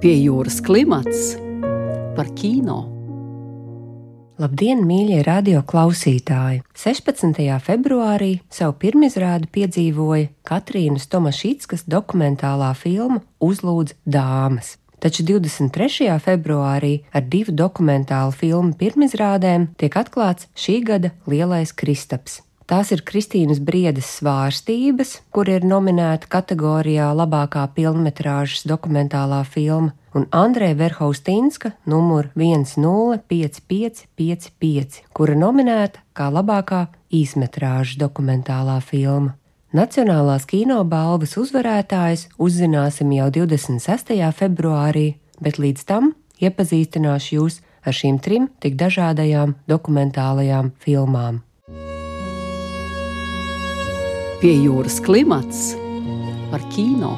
Pie jūras klimats par kino. Labdien, mīļie radio klausītāji! 16. februārī savu pirmizrādi piedzīvoja Katrīnas Tomašītskas dokumentālā filma Uzlūdz dāmas. Taču 23. februārī ar divu dokumentālu filmu pirmizrādēm tiek atklāts šī gada lielais Kristaps. Tās ir Kristīnas Briedes svārstības, kur ir nominēta kategorijā labākā filmas dokumentālā filma, un Andrei Verhaustinska numur 105555, kura nominēta kā labākā īsmetrāžas dokumentālā filma. Nacionālās kinobalvas uzvarētājs uzzināsim jau 26. februārī, bet līdz tam iepazīstināšu jūs ar šīm trim tik dažādajām dokumentālajām filmām. Pie jūras klimats par kino.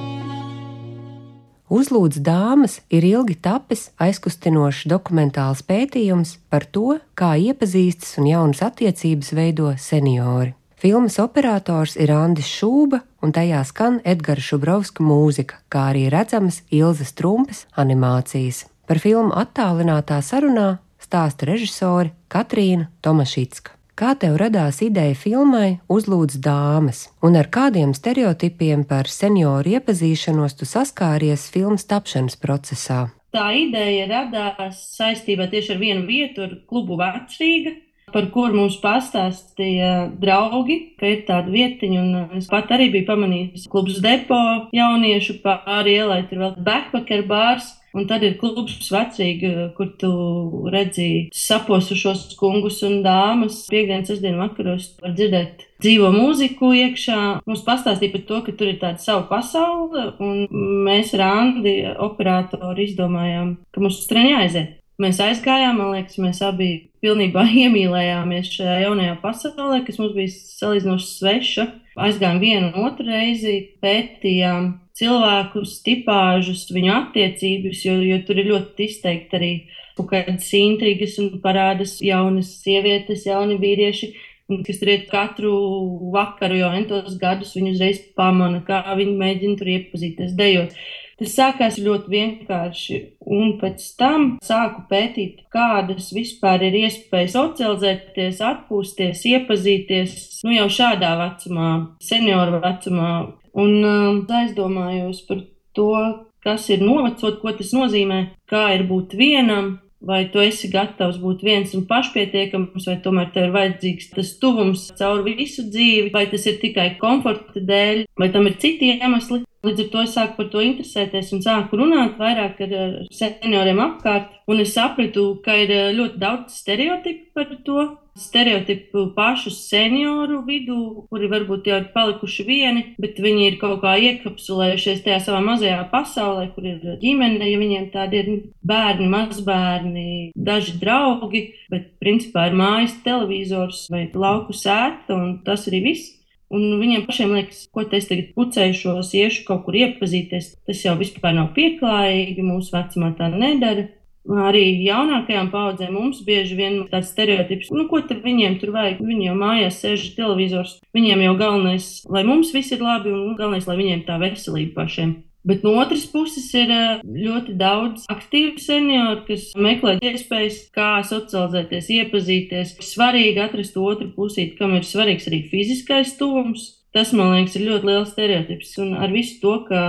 Uzlūdz dāmas ir ilgi tapis aizkustinošs dokumentāls pētījums par to, kā iepazīstas un jaunas attiecības veido seniori. Filmas operators ir Andris Šūba, un tajā skan Edgara Šubrovska mūzika, kā arī redzamas Ilzas Trumpes animācijas. Par filmu attālinātā sarunā stāsta režisori Katrīna Tomašitska. Kā tev radās ideja filmai Uzlūdz dāmas, un ar kādiem stereotipiem par senioru iepazīšanos tu saskāries filmas tapšanas procesā? Tā ideja radās saistībā tieši ar vienu vietu, ar klubu Vecrīga, par kuru mums pastāstīja draugi, ka ir tāda vietiņa, un es pat arī biju pamanījis klubs depo jauniešu pāri ielai, tur vēl backpacker bārs. Un tad ir klubs vecīgi, kur tu redzi saposušos kungus un dāmas. Piektdienas, sestdienas vakaros var dzirdēt dzīvo mūziku iekšā. Mums pastāstīja par to, ka tur ir tāda sava pasaule, un mēs ar Andi, operatoru, izdomājām, ka mums uz treniņu aiziet. Mēs aizgājām, man liekas, mēs abi pilnībā iemīlējāmies šajā jaunajā pasaulē, kas mums bija salīdzinoši sveša. Aizgājām vienu un otru reizi, pētījām cilvēkus, tipāžus, viņu attiecības, jo, jo tur ir ļoti izteikti arī kādas intrigas un parādas jaunas sievietes, jauni vīrieši, kas tur iet katru vakaru, jo entos gadus viņi uzreiz pamana, kā viņi mēģina tur iepazīties, dejot. Tas sākās ļoti vienkārši, un pēc tam sāku pētīt, kādas vispār ir iespējas socializēties, atpūsties, iepazīties, nu jau šādā vecumā, senioru vecumā, un uh, aizdomājos par to, kas ir novecot, ko tas nozīmē, kā ir būt vienam, vai tu esi gatavs būt viens un pašpietiekams, vai tomēr tev ir vajadzīgs tas tuvums cauri visu dzīvi, vai tas ir tikai komforta dēļ, vai tam ir citi iemesli. Līdz ar to es sāku par to interesēties un sāku runāt vairāk ar senioriem apkārt. Un es sapratu, ka ir eh, ļoti daudz stereotipu par to. Stereotipu pašu senioru vidū, kuri varbūt jau ir palikuši vieni, bet viņi ir kaut kā iekapsulējušies tajā savā mazajā pasaulē, kur ir ģimene, ja viņiem tādi ir bērni, mazbērni, daži draugi, bet principā ir mājas televizors vai lauku sēta, un tas arī viss. Un viņiem pašiem liekas, ko es tagad pucēšos, iešu kaut kur iepazīties. Tas jau vispār nav pieklājīgi, mūsu vecumā tā nedara. Arī jaunākajām paudzēm mums bieži vien tāds stereotips, nu, ko tad viņiem tur vajag. Viņi jau mājās sēž televizors. Viņiem jau galvenais, lai mums viss ir labi, un galvenais, lai viņiem tā veselība pašiem. Bet no otras puses ir eh, ļoti daudz aktīvu senioru, kas meklē iespējas, kā socializēties, iepazīties. Svarīgi atrast otru pusīti, kam ir svarīgs arī fiziskais tuvums. Tas, man liekas, ir ļoti liels stereotips. Un ar visu to, ka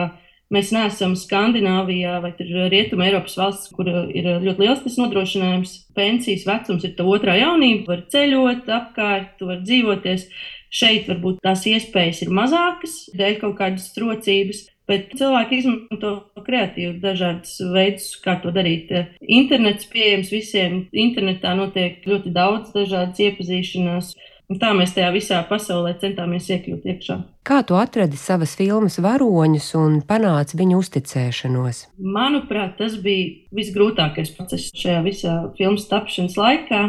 mēs neesam Skandināvijā vai Rietumē Eiropas valsts, kur ir ļoti liels tas nodrošinājums, pensijas vecums ir tā otrā jaunība, var ceļot apkārt, var dzīvoties. Šeit varbūt tās iespējas ir mazākas, dēļ kaut kādas trocības, Bet cilvēki izmanto kreatīvi dažādus veidus, kā to darīt. Internets pieejams visiem. Internetā notiek ļoti daudz dažādas iepazīšanās. Un tā mēs tajā visā pasaulē centāmies iekļūt iekšā. Kā tu atradi savas filmas varoņus un panāci viņu uzticēšanos? Manuprāt, tas bija visgrūtākais process šajā visā filmas tapšanas laikā.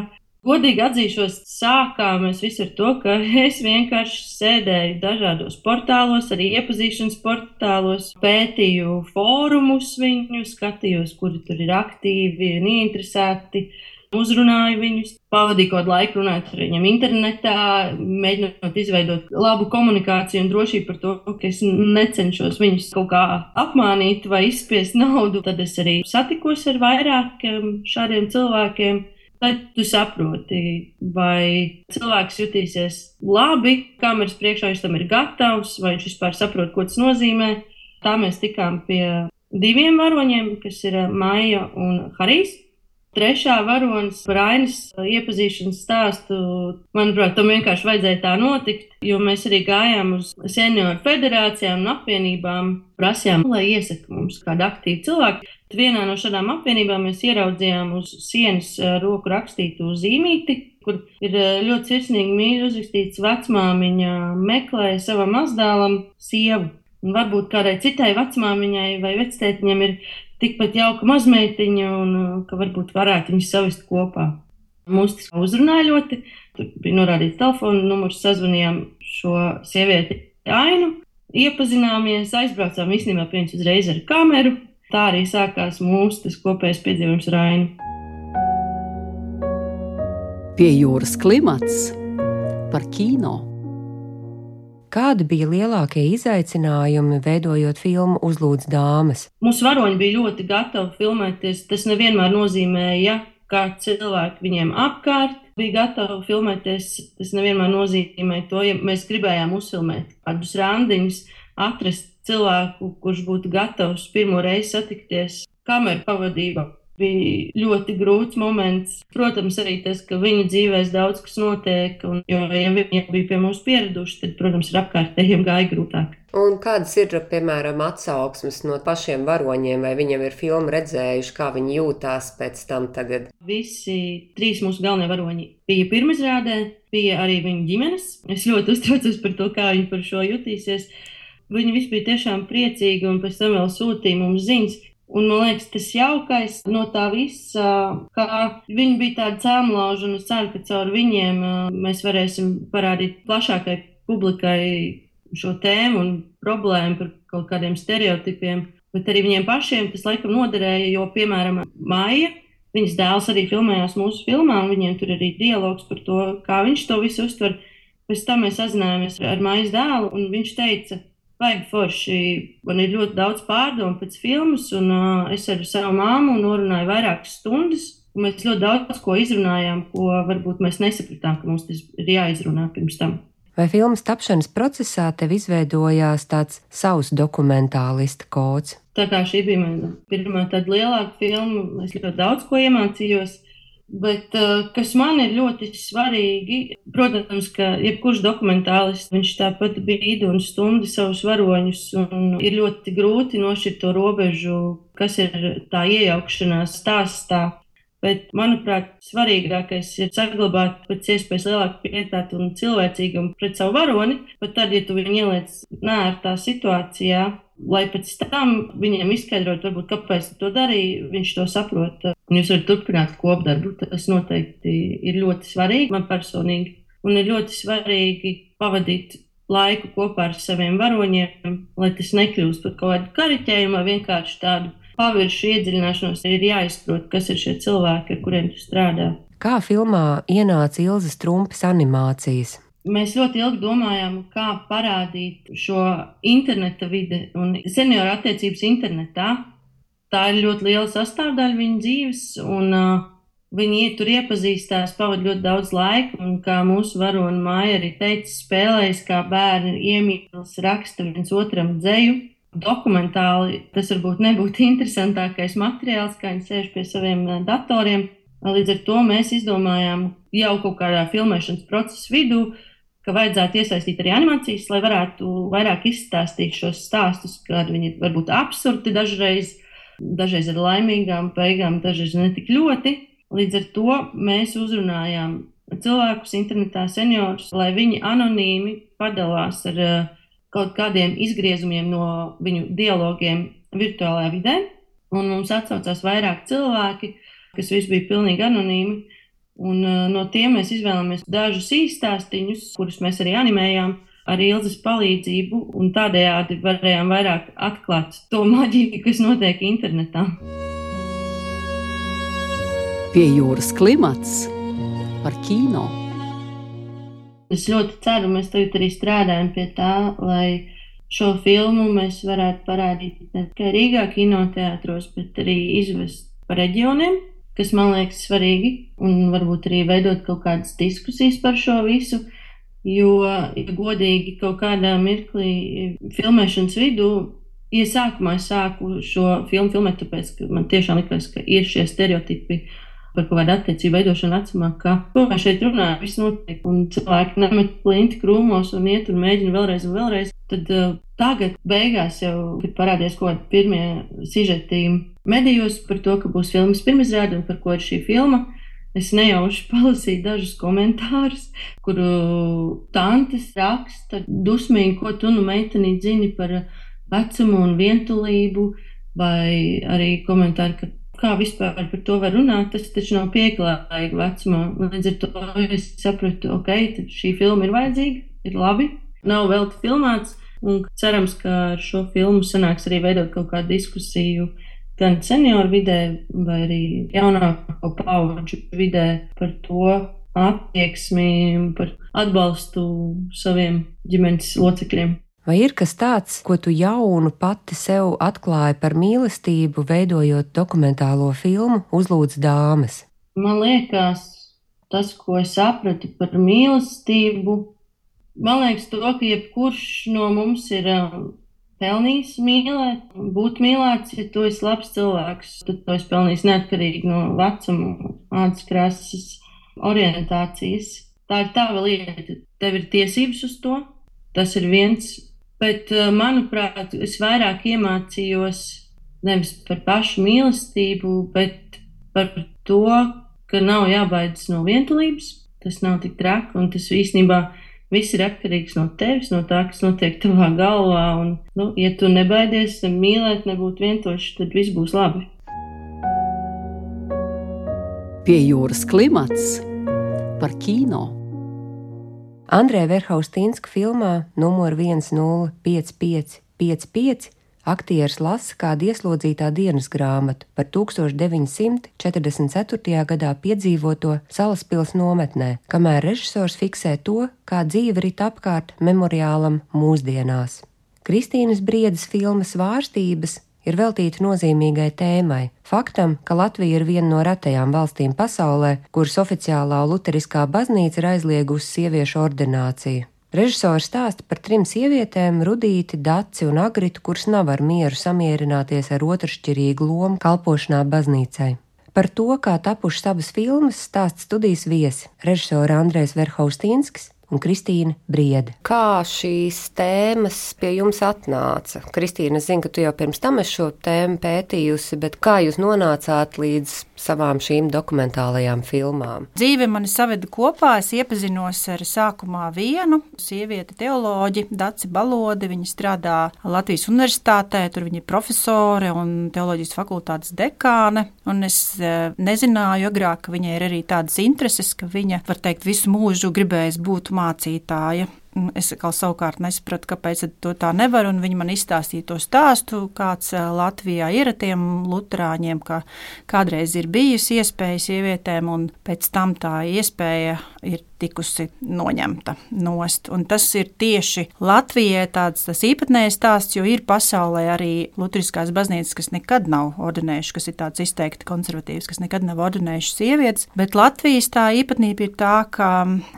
Godīgi atzīšos, sākām mēs visi ar to, ka es vienkārši sēdēju dažādos portālos, arī iepazīšanas portālos, pētīju fórumus viņu, skatījos, kuri tur ir aktīvi un interesēti. uzrunāju viņus, pavadīju kaut laiku runājot ar viņiem internetā, mēģinot izveidot labu komunikāciju un drošību par to, ka es necenšos viņus kaut kā apmānīt vai izspiest naudu. Tad es arī satikos ar vairākiem šādiem cilvēkiem. Tad tu saproti, vai cilvēks jutīsies labi, kameras priekšā viņš tam ir gatavs, vai viņš vispār saprot, ko tas nozīmē. Tā mēs tikām pie diviem varoņiem, kas ir Maija un Harijs. Trešā varonis par ainas iepazīšanas stāstu, manuprāt, tam vienkārši vajadzēja tā notikt, jo mēs arī gājām uz senioru federācijām un apvienībām, prasījām, lai iesaka mums kādu aktīvu cilvēku. Vienā no šādām apvienībām mēs ieraudzījām uz sienas roku rakstītu zīmīti, kur ir ļoti sirsnīgi mīļi uzrakstīts vecmāmiņa meklē savam mazdēlam sievu. Un varbūt kādai citai vecmāmiņai vai vectētiņam ir tikpat jauka mazmeitiņa, un ka varbūt varētu viņus savest kopā. Mūs tas uzrunāja ļoti. Tur bija norādīts telefona numurs, sazvanījām šo sievieti Ainu, iepazināmies, aizbraucām īstenībā pie viņas uzreiz ar kameru. Tā arī sākās mūsu kopējais piedzīvojums ar Ainu. Pie jūras klimats par kino. Kādi bija lielākie izaicinājumi, veidojot filmu Uzlūdz dāmas? Mūsu varoņi bija ļoti gatavi filmēties. Tas nevienmēr nozīmēja, ka cilvēki viņiem apkārt bija gatavi filmēties. Tas nevienmēr nozīmē to, ja mēs gribējām uzfilmēt kādus randiņus, atrast cilvēku, kurš būtu gatavs pirmo reizi satikties kameru pavadībā bija ļoti grūts moments. Protams, arī tas, ka viņu dzīvēs daudz kas notiek, un, jo, ja viņi bija pie mums pieraduši, tad, protams, ar apkārtējiem gāja grūtāk. Un kādas ir, piemēram, atsauksmes no pašiem varoņiem, vai viņiem ir filmu redzējuši, kā viņi jūtās pēc tam tagad? Visi trīs mūsu galvenie varoņi bija pirmizrādē, bija arī viņu ģimenes. Es ļoti uztraucos par to, kā viņi par šo jutīsies. Viņi visi bija tiešām priecīgi un pēc tam vēl sūtīja mums ziņas, Un man liekas, tas jaukais no tā visa, ka viņi bija tādi cēlonlauži, un es ceru, ka caur viņiem mēs varēsim parādīt plašākai publikai šo tēmu un problēmu par kaut kādiem stereotipiem. Bet arī viņiem pašiem tas laikam noderēja, jo, piemēram, Maija, viņas dēls arī filmējās mūsu filmā, un viņiem tur arī dialogs par to, kā viņš to visu uztver. Pēc tam mēs sazinājāmies ar Maijas dēlu, un viņš teica, Baigi forši. Man ir ļoti daudz pārdomu pēc filmas, un uh, es ar savu māmu norunāju vairākas stundas. Mēs ļoti daudz ko izrunājām, ko varbūt mēs nesapratām, ka mums tas ir jāizrunā pirms tam. Vai filmas tapšanas procesā tev izveidojās tāds savs dokumentālista kods? Tā kā šī bija mana pirmā tāda lielāka filma, es ļoti daudz ko iemācījos. Bet uh, kas man ir ļoti svarīgi, protams, ka jebkurš dokumentālists, viņš tāpat brīdi un stundi savus varoņus, un ir ļoti grūti nošķirt to robežu, kas ir tā iejaukšanās stāstā. Bet, manuprāt, svarīgākais ir saglabāt pēc iespējas lielāku pietātu un cilvēcīgumu pret savu varoni, pat tad, ja tu viņu ieliec nērtā situācijā, lai pēc tam viņiem izskaidrot, varbūt, kāpēc to darīja, viņš to saprot. Jūs varat turpināt kopdarbu. Tas noteikti ir ļoti svarīgi man personīgi. Un ir ļoti svarīgi pavadīt laiku kopā ar saviem varoņiem, lai tas nekļūst par kaut kādu kariķējumu vai vienkārši tādu paviršu iedziļināšanos ir jāizprot, kas ir šie cilvēki, ar kuriem tu strādā. Kā filmā ienāca Ilzas Trumpas animācijas? Mēs ļoti ilgi domājām, kā parādīt šo interneta vidi un senioru attiecības internetā. Tā ir ļoti liela sastāvdaļa viņa dzīves, un uh, viņi tur iepazīstās, pavadīja ļoti daudz laika. Un kā mūsu varona māja arī teica, spēlējas kā bērni, iemīlas, raksta viens otram dzēju dokumentāli tas varbūt nebūtu interesantākais materiāls, kā viņi sēž pie saviem eh, datoriem. Līdz ar to mēs izdomājām jau kaut kādā filmēšanas procesa vidū, ka vajadzētu iesaistīt arī animācijas, lai varētu vairāk izstāstīt šos stāstus, kādi viņi varbūt absurdi dažreiz, dažreiz ar laimīgām beigām, dažreiz ne tik ļoti. Līdz ar to mēs uzrunājām cilvēkus internetā, seniorus, lai viņi anonīmi padalās ar uh, kaut kādiem izgriezumiem no viņu dialogiem virtuālajā vidē. Un mums atsaucās vairāk cilvēki, kas visi bija pilnīgi anonīmi. Un, uh, no tiem mēs izvēlējāmies dažus īstāstīņus, kurus mēs arī animējām ar Ilzas palīdzību, un tādējādi varējām vairāk atklāt to maģiju, kas notiek internetā. Pie jūras klimats par kino. Es ļoti ceru, mēs tagad arī strādājam pie tā, lai šo filmu mēs varētu parādīt ne tikai Rīgā, kinoteātros, bet arī izvest pa reģioniem, kas man liekas svarīgi, un varbūt arī veidot kaut kādas diskusijas par šo visu. Jo, ja godīgi, kaut kādā mirklī filmēšanas vidū, ja sākumā es sāku šo filmu filmēt, tāpēc, ka man tiešām likās, ka ir šie stereotipi par kaut kādu attiecību veidošanu vecumā, ka, ko mēs šeit runājam, viss notiek, un cilvēki nemet plinti krūmos un iet un mēģina vēlreiz un vēlreiz. Tad uh, tagad, beigās, jau kad parādījās kaut kādi pirmie sižeti medijos par to, ka būs filmas pirmizrāde un par ko ir šī filma, es nejauši palasīju dažus komentārus, kuru tantes raksta dusmīgi, ko tu nu meiteni zini par vecumu un vientulību, vai arī komentāri, ka kā vispār par to var runāt, tas taču nav pieklājīgi vecumā. Līdz ar to es sapratu, ok, šī filma ir vajadzīga, ir labi, nav vēl filmēts, un cerams, ka ar šo filmu sanāks arī veidot kaut kādu diskusiju gan senioru vidē, vai arī jaunāko pauģu vidē par to attieksmi, par atbalstu saviem ģimenes locekļiem. Vai ir kas tāds, ko tu jaunu pati sev atklāji par mīlestību, veidojot dokumentālo filmu Uzlūdz dāmas? Man liekas, tas, ko es sapratu par mīlestību, man liekas, to, ka jebkurš no mums ir um, pelnījis mīlēt, būt mīlēts, ja tu esi labs cilvēks, tad tu esi pelnījis neatkarīgi no vecuma, ādas krāsas, orientācijas. Tā ir tava lieta, tev ir tiesības uz to. Tas ir viens Bet, eh, manuprāt, es vairāk iemācījos nevis par pašu mīlestību, bet par to, ka nav jābaidās no vientulības. Tas nav tik traki, un tas īstenībā viss ir atkarīgs no tevis, no tā, kas notiek tavā galvā. Un, nu, ja tu nebaidies mīlēt, nebūt vientošs, tad viss būs labi. Pie jūras klimats par kino. Andrē Verhaustīnska filmā numur 105555 aktieris lasa kādu ieslodzītā dienas grāmatu par 1944. gadā piedzīvoto salaspils nometnē, kamēr režisors fiksē to, kā dzīve rit apkārt memoriālam mūsdienās. Kristīnas Briedas filmas vārstības ir veltīta nozīmīgai tēmai - faktam, ka Latvija ir viena no retajām valstīm pasaulē, kuras oficiālā luteriskā baznīca ir aizliegusi sieviešu ordināciju. Režisors stāsta par trim sievietēm, Rudīti, Daci un Agritu, kuras nav ar mieru samierināties ar otršķirīgu lomu kalpošanā baznīcai. Par to, kā tapušas abas filmas, stāsta studijas viesi - režisora Andrēs Verhaustīnskis un Kristīna Briede. Kā šīs tēmas pie jums atnāca? Kristīna, es zinu, ka tu jau pirms tam esi šo tēmu pētījusi, bet kā jūs nonācāt līdz savām šīm dokumentālajām filmām? Dzīve mani saveda kopā. Es iepazinos ar sākumā vienu sievieti, teoloģi, Daci Balodi. Viņa strādā Latvijas universitātē, tur viņa ir profesore un teoloģijas fakultātes dekāne. Un es e, nezināju agrāk, ka viņai ir arī tādas intereses, ka viņa, var teikt, visu mūžu gribējas būt mācītāja. Es kā savukārt nesapratu, kāpēc to tā nevar. Viņi man izstāstīja to stāstu, kāds Latvijā ir tiem luterāņiem, ka kādreiz ir bijusi iespēja sievietēm, un pēc tam tā iespēja ir tikusi noņemta nost. Un tas ir tieši Latvijai tāds īpatnējs stāsts, jo ir pasaulē arī Lutheriskās baznīcas, kas nekad nav ordinējušas, kas ir tāds izteikti konservatīvs, kas nekad nav ordinējušas sievietes. Bet Latvijas tā īpatnība ir tā, ka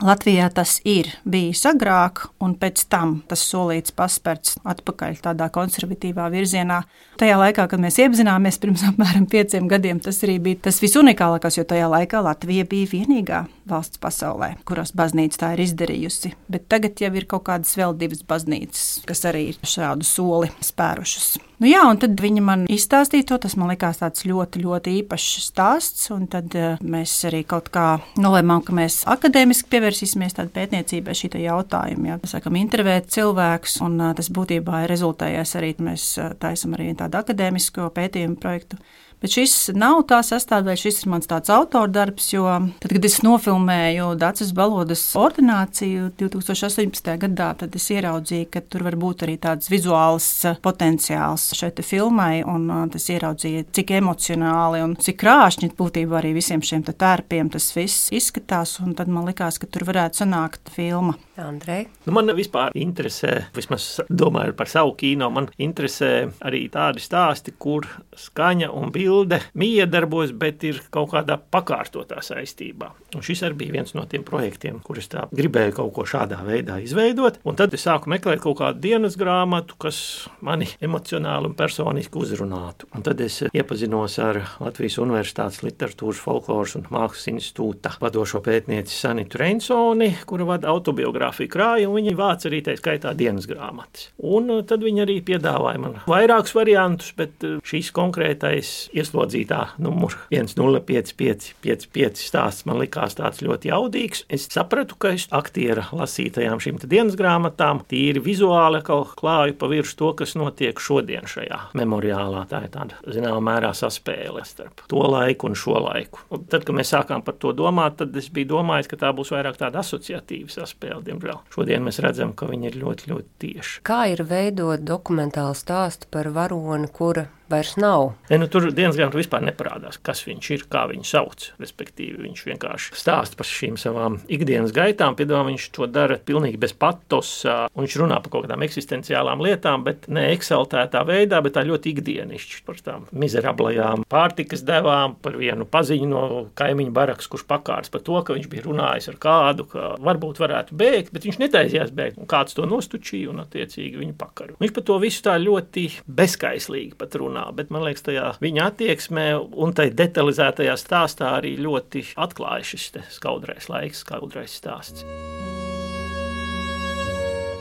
Latvijā tas ir bijis agrāk, un pēc tam tas solīts paspērts atpakaļ tādā konservatīvā virzienā. Tajā laikā, kad mēs iepazināmies pirms apmēram pieciem gadiem, tas arī bija tas visunikālākais, jo tajā laikā Latvija bija vienīgā valsts pasaulē, kurās baznīca tā ir izdarījusi. Bet tagad jau ir kaut kādas vēl divas baznīcas, kas arī ir šādu soli spērušas. Nu jā, un tad viņi man izstāstīja to. Tas man likās tāds ļoti, ļoti īpašs stāsts. Tad uh, mēs arī kaut kā nolēmām, ka mēs akadēmiski pievērsīsimies pētniecībai šī jautājuma. Jā. Mēs sākam intervēt cilvēkus, un uh, tas būtībā ir rezultējies arī mēs uh, taisam arī tādu akadēmisko pētījumu projektu Bet šis nav tā sastāvdaļa, šis ir mans tāds autordarbs, jo tad, kad es nofilmēju Dācis Balodas ordināciju 2018. gadā, tad es ieraudzīju, ka tur var būt arī tāds vizuāls potenciāls šai filmai, un tas ieraudzīja, cik emocionāli un cik krāšņi būtībā arī visiem šiem tērpiem tas viss izskatās, un tad man likās, ka tur varētu sanākt filma. Andrej? Nu, man vispār interesē, vismaz domāju par savu kino, man interesē arī tādi stāsti, kur skaņa un bilde miedarbojas, bet ir kaut kādā pakārtotā saistībā. Un šis arī bija viens no tiem projektiem, kurus tā gribēju kaut ko šādā veidā izveidot. Un tad es sāku meklēt kaut kādu dienas grāmatu, kas mani emocionāli un personiski uzrunātu. Un tad es iepazinos ar Latvijas Universitātes literatūras, folkloras un mākslas institūta vadošo pētnieci Sanitu Reinsoni, kura vada autobiogrāfiju fotografiju krāju, un viņi vāc arī tā skaitā dienas grāmatas. Un uh, tad viņi arī piedāvāja man vairākus variantus, bet uh, šīs konkrētais ieslodzītā numur 105555 stāsts man likās tāds ļoti jaudīgs. Es sapratu, ka es aktiera lasītajām šīm dienas grāmatām tīri vizuāli klāju pa virsmu to, kas notiek šodien šajā memoriālā. Tā ir tāda zināmā mērā saspēle starp to laiku un šo laiku. Un tad, kad mēs sākām par to domāt, tad es biju domājis, ka tā būs vairāk tāda asociatīva saspēle diemžēl. Šodien mēs redzam, ka viņi ir ļoti, ļoti tieši. Kā ir veidot dokumentālu stāstu par varoni, kura vairs nav. Ne, nu, tur dienas grāmatā vispār neparādās, kas viņš ir, kā viņu sauc. Respektīvi, viņš vienkārši stāsta par šīm savām ikdienas gaitām. Piedāvā viņš to dara pilnīgi bez patos. Viņš runā par kaut kādām eksistenciālām lietām, bet ne eksaltētā veidā, bet tā ļoti ikdienišķi par tām mizerablajām pārtikas devām, par vienu paziņu no kaimiņa barakas, kurš pakārs par to, ka viņš bija runājis ar kādu, ka varbūt varētu bēgt, bet viņš netaisījās bēgt. Un kāds to nostučīja un attiecīgi viņu pakaru. Viņš par to visu tā ļoti bezskaislīgi pat runā runā, bet man liekas, tajā viņa attieksmē un tai detalizētajā stāstā arī ļoti atklāja šis skaudrais laiks, skaudrais stāsts.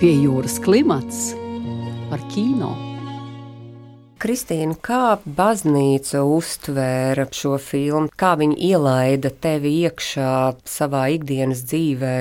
Pie jūras klimats par kino. Kristīna, kā baznīca uztvēra šo filmu, kā viņa ielaida tevi iekšā savā ikdienas dzīvē,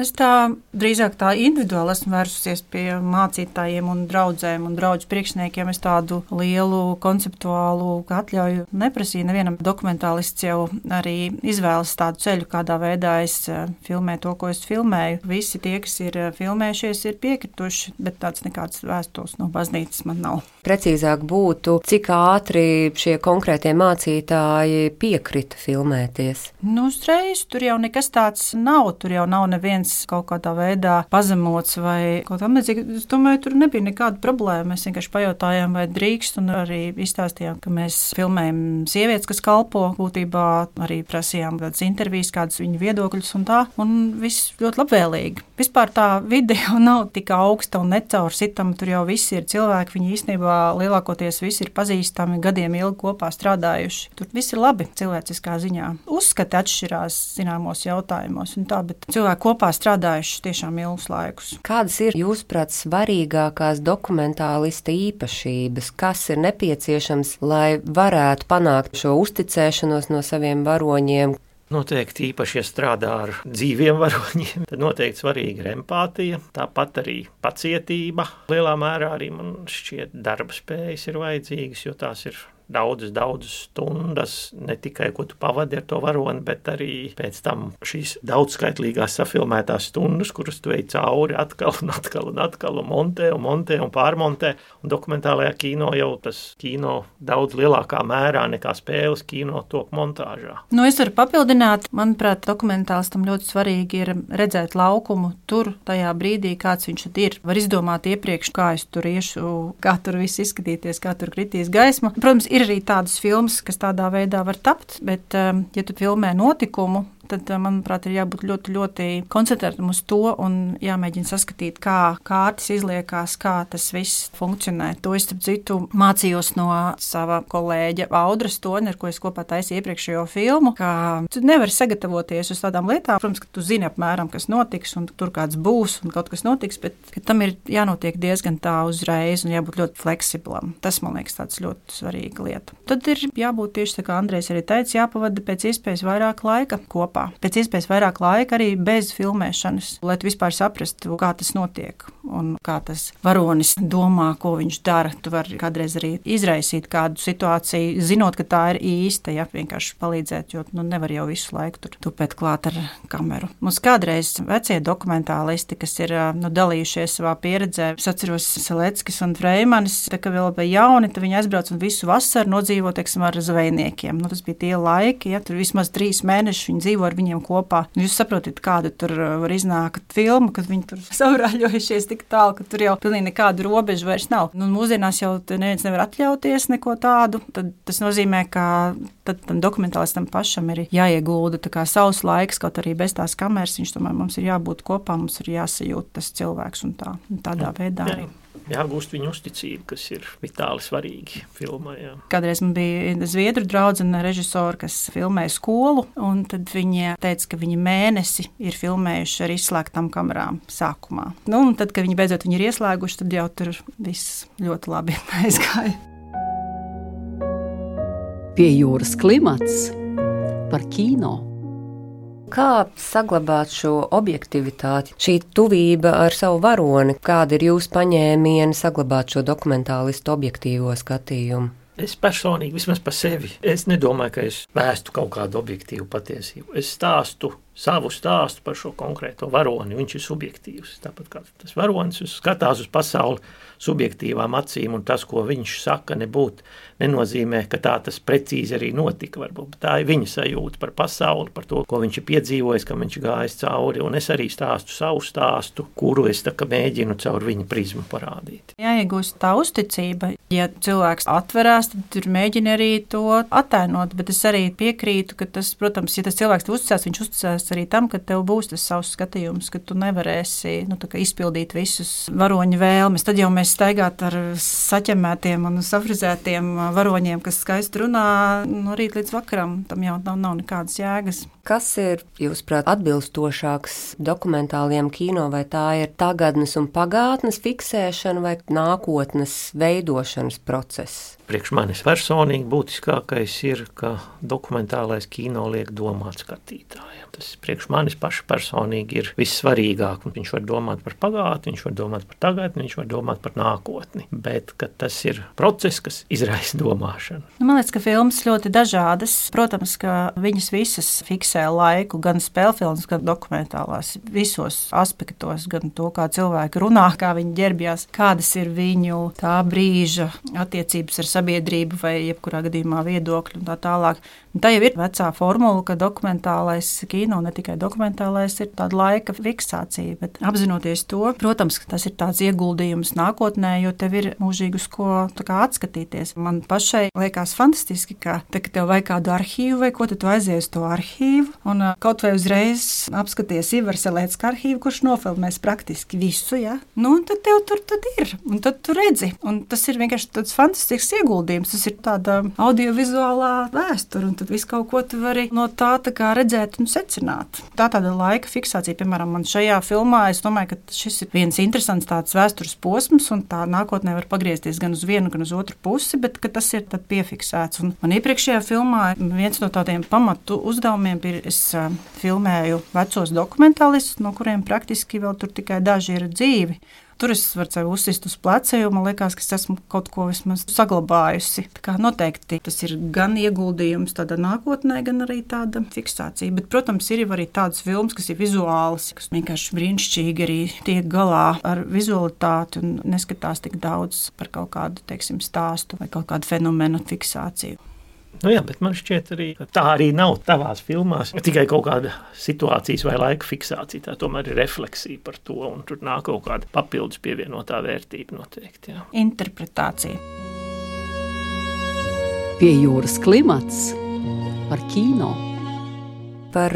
Es tā drīzāk tā individuāli esmu vērsusies pie mācītājiem un draugiem un draugu priekšniekiem. Es tādu lielu konceptuālu atļauju neprasīju. Nevienam dokumentālists jau arī izvēlas tādu ceļu, kādā veidā es eh, filmēju to, ko es filmēju. Visi tie, kas ir eh, filmējušies, ir piekrituši, bet tāds nekāds vēstules no baznīcas man nav. Precīzāk būtu, cik ātri šie konkrētie mācītāji piekrita filmēties. Nu, uzreiz tur jau nekas tāds nav. Tur jau nav neviens neviens kaut kādā veidā pazemots vai kaut kā tamlīdzīga. Es domāju, tur nebija nekāda problēma. Mēs vienkārši pajautājām, vai drīkst, un arī izstāstījām, ka mēs filmējam sievietes, kas kalpo. Būtībā arī prasījām tādas intervijas, kādas viņu viedokļus un tā, un viss ļoti labvēlīgi. Vispār tā vide jau nav tik augsta un necaursitama. Tur jau viss ir cilvēki, viņi īstenībā lielākoties visi ir pazīstami, gadiem ilgi kopā strādājuši. Tur viss ir labi cilvēciskā ziņā. Uzskati atšķirās zināmos jautājumos, un tā, bet cilvēki kopā strādājuši tiešām ilgus laikus. Kādas ir, jūsuprāt, svarīgākās dokumentālista īpašības, kas ir nepieciešams, lai varētu panākt šo uzticēšanos no saviem varoņiem? Noteikti īpaši, ja strādā ar dzīviem varoņiem, tad noteikti svarīga ir empātija, tāpat arī pacietība. Lielā mērā arī man šķiet, darba spējas ir vajadzīgas, jo tās ir daudzas, daudzas stundas, ne tikai ko tu pavadi ar to varoni, bet arī pēc tam šīs daudzskaitlīgās safilmētās stundas, kuras tu ej cauri atkal un atkal un atkal un montē un montē un pārmontē. Un dokumentālajā kino jau tas kino daudz lielākā mērā nekā spēles kino top montāžā. Nu, es varu papildināt, manuprāt, dokumentālistam ļoti svarīgi ir redzēt laukumu tur, tajā brīdī, kāds viņš ir. Var izdomāt iepriekš, kā es tur iešu, kā tur viss izskatīties, kā tur kritīs gaisma. Protams, ir arī tādas filmas, kas tādā veidā var tapt, bet, um, ja tu filmē notikumu, tad, eh, manuprāt, ir jābūt ļoti, ļoti koncentrētam uz to un jāmēģina saskatīt, kā kārtas izliekās, kā tas viss funkcionē. To es, starp citu, mācījos no sava kolēģa Audras Toņa, ar ko es kopā taisīju iepriekšējo filmu, ka tu nevari sagatavoties uz tādām lietām. Protams, ka tu zini apmēram, kas notiks, un tur kāds būs, un kaut kas notiks, bet tam ir jānotiek diezgan tā uzreiz un jābūt ļoti fleksiblam. Tas, man liekas, tāds ļoti svarīga lieta. Tad ir jābūt tieši tā, kā Andrejs arī teica, jāpavada pēc iespējas vairāk laika kopā kopā. Pēc iespējas vairāk laika arī bez filmēšanas, lai vispār saprastu, kā tas notiek. Un kā tas varonis domā, ko viņš dara. Tu vari kādreiz arī izraisīt kādu situāciju, zinot, ka tā ir īsta, ja vienkārši palīdzēt, jo nu, nevar jau visu laiku tur tupēt klāt ar kameru. Mums kādreiz vecie dokumentālisti, kas ir nu, dalījušies savā pieredzē, es atceros Seleckis un Freimanis, tā, ka vēl bija jauni, tad viņi aizbrauc un visu vasaru nodzīvo, teiksim, ar zvejniekiem. Nu, tas bija tie laiki, ja tur vismaz trīs mēnešus viņi dzīvo ar viņiem kopā. Nu, jūs saprotat, kāda tur var iznākt filma, kad viņi tur savrāļojušies tik tālu, ka tur jau pilnīgi nekādu robežu vairs nav. Nu, mūsdienās jau neviens nevar atļauties neko tādu. Tad tas nozīmē, ka tam dokumentālistam pašam ir jāiegulda savs laiks, kaut arī bez tās kameras. Viņš tomēr mums ir jābūt kopā, mums ir jāsajūt tas cilvēks un tā, un tādā jā, veidā jā. arī jāgūst viņa uzticība, kas ir vitāli svarīgi filmā. Jā. Kādreiz man bija zviedru draudzene, režisori, kas filmēja skolu, un tad viņi teica, ka viņi mēnesi ir filmējuši ar izslēgtām kamerām sākumā. Nu, un tad, kad viņi beidzot viņi ir ieslēguši, tad jau tur viss ļoti labi aizgāja. Pie jūras klimats par kino. Kā saglabāt šo objektivitāti, šī tuvība ar savu varoni? Kāda ir jūsu paņēmiena saglabāt šo dokumentālistu objektīvo skatījumu? Es personīgi, vismaz par sevi, es nedomāju, ka es vēstu kaut kādu objektīvu patiesību. Es stāstu savu stāstu par šo konkrēto varoni. Viņš ir subjektīvs. Tāpat kā tas varonis skatās uz pasauli subjektīvām acīm, un tas, ko viņš saka, nebūtu nenozīmē, ka tā tas precīzi arī notika. Varbūt. Tā ir viņa sajūta par pasauli, par to, ko viņš ir piedzīvojis, kam viņš gājis cauri. Un es arī stāstu savu stāstu, kuru es mēģinu caur viņa prizmu parādīt. Jāiegūst tā uzticība. Ja cilvēks atverās, tad tur mēģina arī to attēlot. Bet es arī piekrītu, ka tas, protams, ja tas cilvēks uzticās, viņš uzticās arī tam, ka tev būs tas savs skatījums, ka tu nevarēsi nu, izpildīt visus varoņu vēlmes. Tad jau mēs staigāt ar saķemētiem un safrizētiem varoņiem, kas skaisti runā no rīta līdz vakaram. Tam jau nav, nav nekādas jēgas. Kas ir, jūsuprāt, atbilstošāks dokumentāliem kino, vai tā ir tagadnes un pagātnes fiksēšana vai nākotnes veidošanas process? Priekš manis personīgi būtiskākais ir, ka dokumentālais kino liek domāt skatītājiem. Tas priekš manis paša personīgi ir vissvarīgāk. Viņš var domāt par pagātni, viņš var domāt par tagadni, viņš var domāt par nākotni. Bet tas ir process, kas izraisa domāšanu. Nu, man liekas, ka filmas ļoti dažādas. Protams, ka viņas visas fiksē laiku, gan spēļu filmas, gan dokumentālās, visos aspektos, gan to, kā cilvēki runā, kā viņi ģērbjās, kādas ir viņu tā brīža attiecības ar sabiedrību vai jebkurā gadījumā viedokļi un tā tālāk. Un tā jau ir vecā formula, ka dokumentālais kino, ne tikai dokumentālais, ir tāda laika fiksācija. Bet apzinoties to, protams, tas ir tāds ieguldījums nākotnē, jo tev ir mūžīgi uz ko atskatīties. Man pašai liekas fantastiski, ka te, tev vajag kādu arhīvu vai ko, tad tu aizies to arhīvu un kaut vai uzreiz apskaties Ivars Elēts arhīvu, kurš nofilmēs praktiski visu. Ja? Nu, un tad tev tur tad ir, un tad tu redzi. Un tas ir vienkārši tāds fantastisks ieguldījums. Tas ir tāda audiovizuālā vēsture tad visu kaut ko tu vari no tā, tā redzēt un secināt. Tā tāda laika fiksācija, piemēram, man šajā filmā, es domāju, ka šis ir viens interesants tāds vēstures posms, un tā nākotnē var pagriezties gan uz vienu, gan uz otru pusi, bet tas ir piefiksēts. Un man iepriekšējā filmā viens no tādiem pamatu uzdevumiem ir, es filmēju vecos dokumentālistus, no kuriem praktiski vēl tur tikai daži ir dzīvi. Tur es varu sev uzsist uz pleca, jo man liekas, ka es esmu kaut ko vismaz saglabājusi. Tā kā noteikti tas ir gan ieguldījums tādā nākotnē, gan arī tāda fiksācija. Bet, protams, ir arī tādas filmas, kas ir vizuālas, kas vienkārši brīnišķīgi arī tiek galā ar vizualitāti un neskatās tik daudz par kaut kādu, teiksim, stāstu vai kaut kādu fenomenu fiksāciju. Nu jā, bet man šķiet, arī, tā arī nav tavās filmās. Tikai kaut kāda situācijas vai laika fiksācija. Tā tomēr ir refleksija par to, un tur nāk kaut kāda papildus pievienotā vērtība noteikti. Jā. Interpretācija. Pie jūras klimats par kino par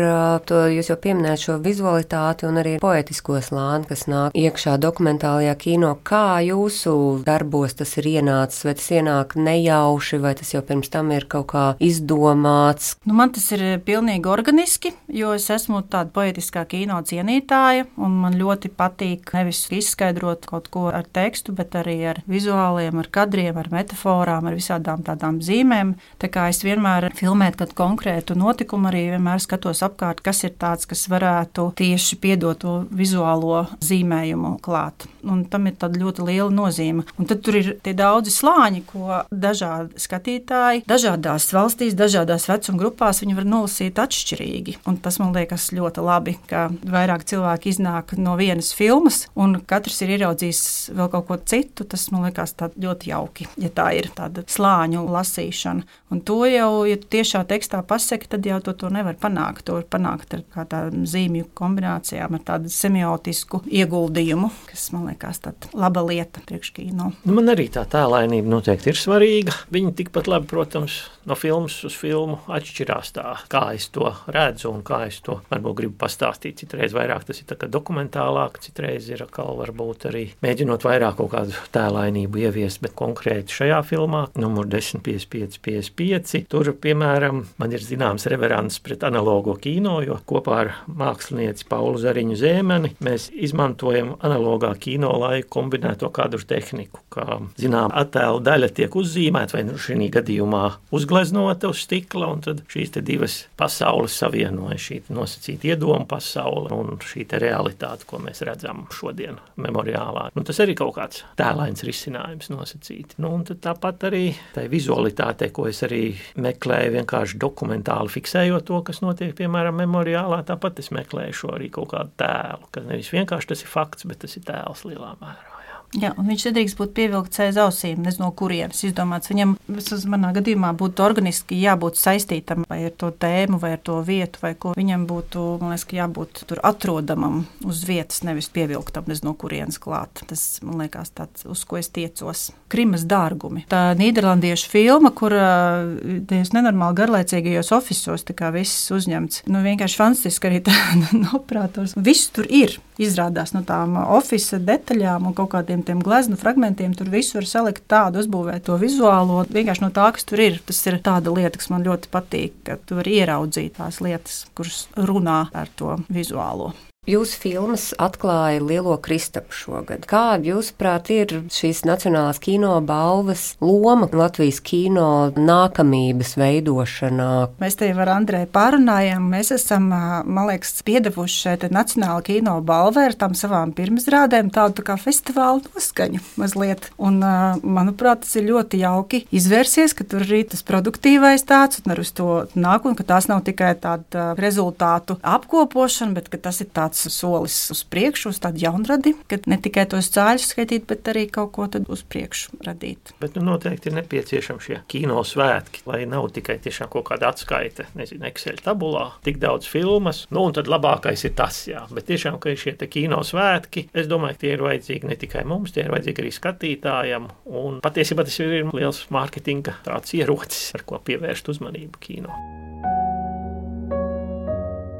to jūs jau pieminējāt šo vizualitāti un arī poetisko slāni, kas nāk iekšā dokumentālajā kino. Kā jūsu darbos tas ir ienācis, vai tas ienāk nejauši, vai tas jau pirms tam ir kaut kā izdomāts? Nu, man tas ir pilnīgi organiski, jo es esmu tāda poetiskā kino cienītāja, un man ļoti patīk nevis izskaidrot kaut ko ar tekstu, bet arī ar vizuāliem, ar kadriem, ar metaforām, ar visādām tādām zīmēm. Tā kā es vienmēr filmēju kādu konkrētu notikumu, arī vienmēr skatos skatos apkārt, kas ir tāds, kas varētu tieši piedot to vizuālo zīmējumu klāt. Un tam ir ļoti liela nozīme. Un tad tur ir tie daudzi slāņi, ko dažādi skatītāji, dažādās valstīs, dažādās vecuma grupās viņi var nolasīt atšķirīgi. Un tas man liekas ļoti labi, ka vairāk cilvēki iznāk no vienas filmas, un katrs ir ieraudzījis vēl kaut ko citu. Tas man liekas ļoti jauki, ja tā ir tāda slāņu lasīšana. Un to jau, ja tiešā tekstā pasaki, tad jau to, to nevar panākt. To var panākt ar tādām zīmju kombinācijām, ar tādu semiotisku ieguldījumu, kas man liekas tāda laba lieta priekškīno. Nu, man arī tā tēlainība noteikti ir svarīga. Viņi tikpat labi, protams, no filmas uz filmu atšķirās tā, kā es to redzu un kā es to varbūt gribu pastāstīt. Citreiz vairāk tas ir dokumentālāk, citreiz ir atkal varbūt arī mēģinot vairāk kaut kādu tēlainību ieviest, bet konkrēti šajā filmā, numur 10, 55, 55, tur, piemēram, man ir zināms reverants pret analogo kino, jo kopā ar mākslinieci Paulu Zariņu Zēmeni mēs izmantojam analogā kino laiku kombinēto kadru tehniku, kā, zinām, attēlu daļa tiek uzzīmēta vai nu šī gadījumā uzglabāta izgleznota uz stikla, un tad šīs divas pasaules savienojas. Šī nosacīta iedoma pasaule un šī realitāte, ko mēs redzam šodien memoriālā. Nu, tas arī kaut kāds tēlains risinājums nosacīti. Nu, tāpat arī tai vizualitātei, ko es arī meklēju, vienkārši dokumentāli fiksējot to, kas notiek, piemēram, memoriālā, tāpat es meklēju šo arī kaut kādu tēlu, ka nevis vienkārši tas ir fakts, bet tas ir tēls lielā mērā. Jā, un viņš nedrīkst būt pievilkts aiz ausīm, nezinu, no kurienes izdomāts. Viņam, vismaz manā gadījumā, būtu organiski jābūt saistītam vai ar to tēmu, vai ar to vietu, vai ko. Viņam būtu, man liekas, jābūt tur atrodamam uz vietas, nevis pievilktam, nezinu, no kurienes klāt. Tas, man liekas, tāds, uz ko es tiecos. Krimas dārgumi. Tā nīderlandiešu filma, kur tajos nenormāli garlaicīgajos ofisos viss uzņemts. Nu, vienkārši fantastiski arī tā operators. Viss tur ir. Izrādās no tām oficiālām detaļām un kaut kādiem visiem tiem gleznu fragmentiem tur visu var salikt tādu, uzbūvēt to vizuālo. Vienkārši no tā, kas tur ir, tas ir tāda lieta, kas man ļoti patīk, ka tu vari ieraudzīt tās lietas, kuras runā ar to vizuālo. Jūsu filmas atklāja Lielo Kristapu šogad. Kāda, jūsuprāt, ir šīs Nacionālās kino balvas loma Latvijas kino nākamības veidošanā? Mēs te jau ar Andrēju pārunājām. Mēs esam, man liekas, piedevuši šeit Nacionāla kino balvai ar tām savām pirmizrādēm tādu tā kā festivālu noskaņu mazliet. Un, manuprāt, tas ir ļoti jauki izvērsies, ka tur ir tas produktīvais tāds un ar uz to nāk, un ka tās nav tikai tāda rezultātu apkopošana, bet tas ir tāds tāds solis uz priekšu, uz tādu jaunradi, kad ne tikai tos cēļus skaitīt, bet arī kaut ko uz priekšu radīt. Bet nu, noteikti ir nepieciešami šie kino svētki, lai nav tikai tiešām kaut kāda atskaita, nezinu, Excel tabulā, tik daudz filmas. Nu, un tad labākais ir tas, jā. Bet tiešām, ka ir šie kino svētki, es domāju, ka tie ir vajadzīgi ne tikai mums, tie ir vajadzīgi arī skatītājiem. Un patiesībā tas ir liels mārketinga ierocis, ar ko pievērst uzmanību kino.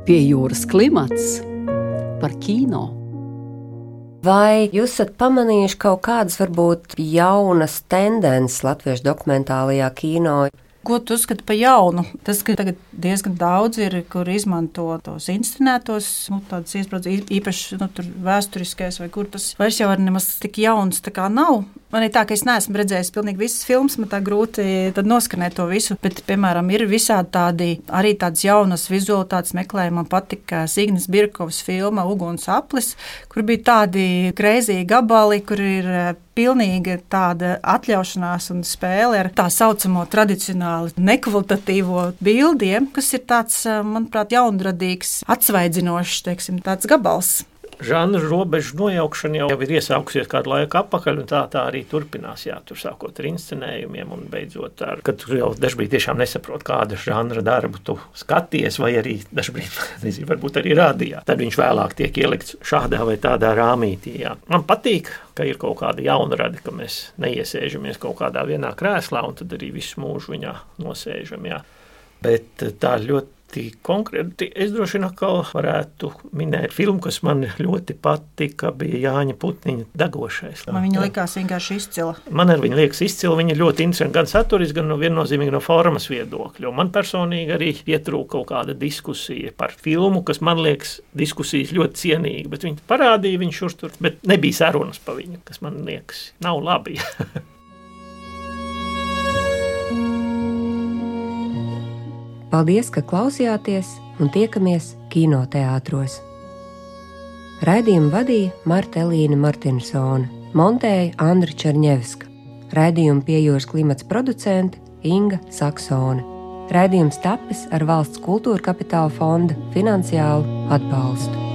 Pie jūras klimats par kino. Vai jūs esat pamanījuši kaut kādas, varbūt, jaunas tendences latviešu dokumentālajā kino? Ko tu uzskati par jaunu? Tas, ka tagad diezgan daudz ir, kur izmanto tos inscenētos, nu, tādas iesprūdus, īpaši nu, vēsturiskais, vai kur tas vairs jau nemaz tik jauns nav. Man ir tā, ka es neesmu redzējis pilnīgi visas filmas, man tā grūti noskanēt to visu. Bet, piemēram, ir visādi tādi arī tādas jaunas vizualitātes meklējumi. Man patika Signis Birkovs filma Uguns aplis, kur bija tādi greizīgi gabali, kur ir pilnīgi tāda atļaušanās un spēle ar tā saucamo tradicionāli nekvalitatīvo bildiem, kas ir tāds, manuprāt, jaunradīgs, atsvaidzinošs, teiksim, tāds gabals žanru robežu nojaukšana jau ir iesākusies kādu laiku atpakaļ, un tā, tā arī turpinās. Jā, tur sākot ar inscenējumiem un beidzot ar, kad tu jau dažkārt tiešām nesaproti, kāda žanra darbu tu skaties, vai arī dažkārt, nezinu, varbūt arī rādījā. Tad viņš vēlāk tiek ielikts šādā vai tādā rāmītī. Jā. Man patīk, ka ir kaut kāda jauna rada, ka mēs neiesēžamies kaut kādā vienā krēslā un tad arī visu mūžu viņā nosēžam. Jā. Bet tā ļoti ļoti konkrēti. Es droši vien atkal varētu minēt filmu, kas man ļoti patika, bija Jāņa Putniņa degošais. Man viņa likās vienkārši izcila. Man ar viņu liekas izcila, viņa ļoti interesanti gan saturiski, gan no viennozīmīgi no formas viedokļa. Man personīgi arī pietrūka kaut kāda diskusija par filmu, kas man liekas diskusijas ļoti cienīga, bet viņi parādīja viņu šur tur, bet nebija sarunas pa viņu, kas man liekas nav labi. Paldies, ka klausījāties un tiekamies kinoteātros! Raidījumu vadīja Marta Elīna Martinsone, montēja Andra Černievska, raidījumu piejūras klimats producente Inga Saksone. Raidījums tapis ar valsts kultūra kapitāla fonda finansiālu atbalstu.